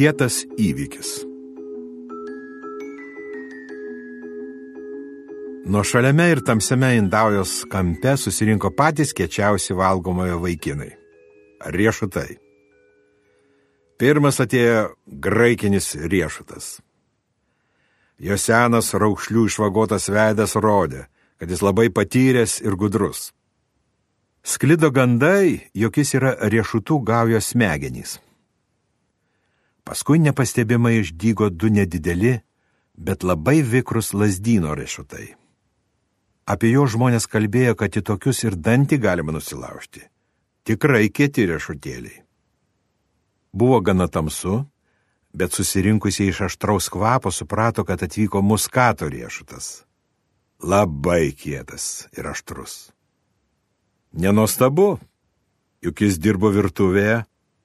kietas įvykis. Nuo šaliame ir tamsiame Indaujos kampe susirinko patys kiečiausi valgomojo vaikinai - riešutai. Pirmas atėjo graikinis riešutas. Jo senas raukšlių išvagotas veidas rodė, kad jis labai patyręs ir gudrus. Sklido gandai, jog jis yra riešutų gaujos smegenys. Paskui nepastebimai išdygo du nedideli, bet labai vikrus lasdyno riešutai. Apie jo žmonės kalbėjo, kad į tokius ir dantį galima nusilaužti. Tikrai kieti riešutėliai. Buvo gana tamsu, bet susirinkusiai iš aštraus kvapo suprato, kad atvyko muskato riešutas. Labai kietas ir aštrus. Nenostabu, juk jis dirbo virtuvėje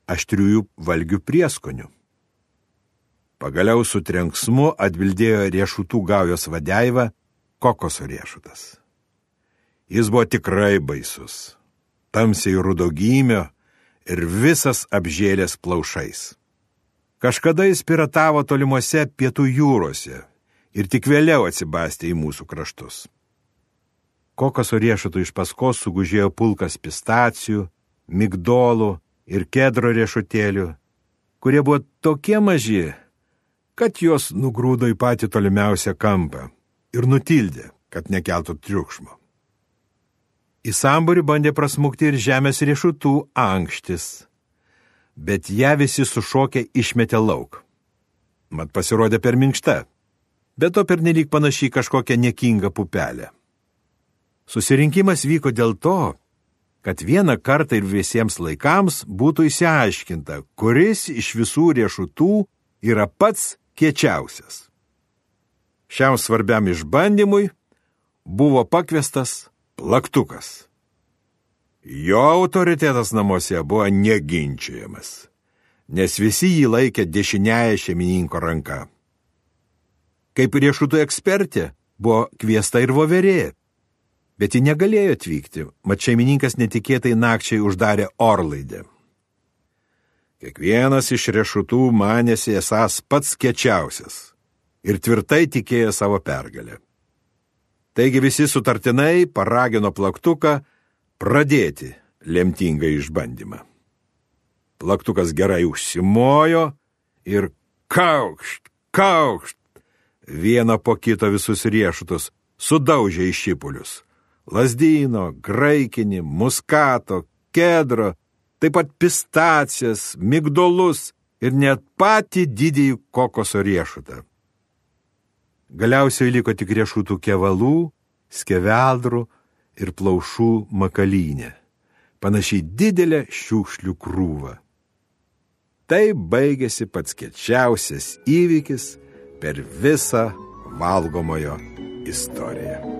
aštriųjų valgių prieskonių. Pagaliau su trenksmu atbildėjo riešutų gaujos vadeiva kokoso riešutas. Jis buvo tikrai baisus, tamsiai rudogymio ir visas apžėlės plaušais. Kažkada jis piratavo tolimuose pietų jūrose ir tik vėliau atsibastė į mūsų kraštus. Kokoso riešutų iš paskos sugužėjo pulkas pistacijų, migdolų ir kedro riešutėlių, kurie buvo tokie maži, kad juos nugrūdo į patį tolimiausią kampą ir nutildė, kad nekeltų triukšmo. Į samburį bandė prasmukti ir žemės riešutų ankštis, bet ją visi sušokę išmetė lauk. Mat pasirodė per minkšta, bet to pernelyg panašiai kažkokią niekingą pupelę. Susirinkimas vyko dėl to, kad vieną kartą ir visiems laikams būtų įsiaiškinta, kuris iš visų riešutų yra pats kiečiausias. Šiam svarbiam išbandymui buvo pakviestas plaktukas. Jo autoritetas namuose buvo neginčiamas, nes visi jį laikė dešiniaja šeimininko ranka. Kaip riešutų ekspertė buvo kviesta ir voverė, bet ji negalėjo atvykti, mat šeimininkas netikėtai nakčiai uždarė orlaidę. Kiekvienas iš riešutų manėsi esas pats kečiausias ir tvirtai tikėjo savo pergalę. Taigi visi sutartinai paragino plaktuką pradėti lemtingą išbandymą. Plaktukas gerai užsimojo ir kaukšt, kaukšt, vieną po kito visus riešutus sudaužė į šipulius. Lasdyno, graikinį, muskato, kedro, taip pat pistacijas, migdolus ir net patį didįjį kokoso riešutą. Galiausiai liko tik riešutų kevalų, skeveldrų ir plaušų makalynė, panašiai didelė šiukšlių krūva. Tai baigėsi pats kečiausias įvykis per visą valgomojo istoriją.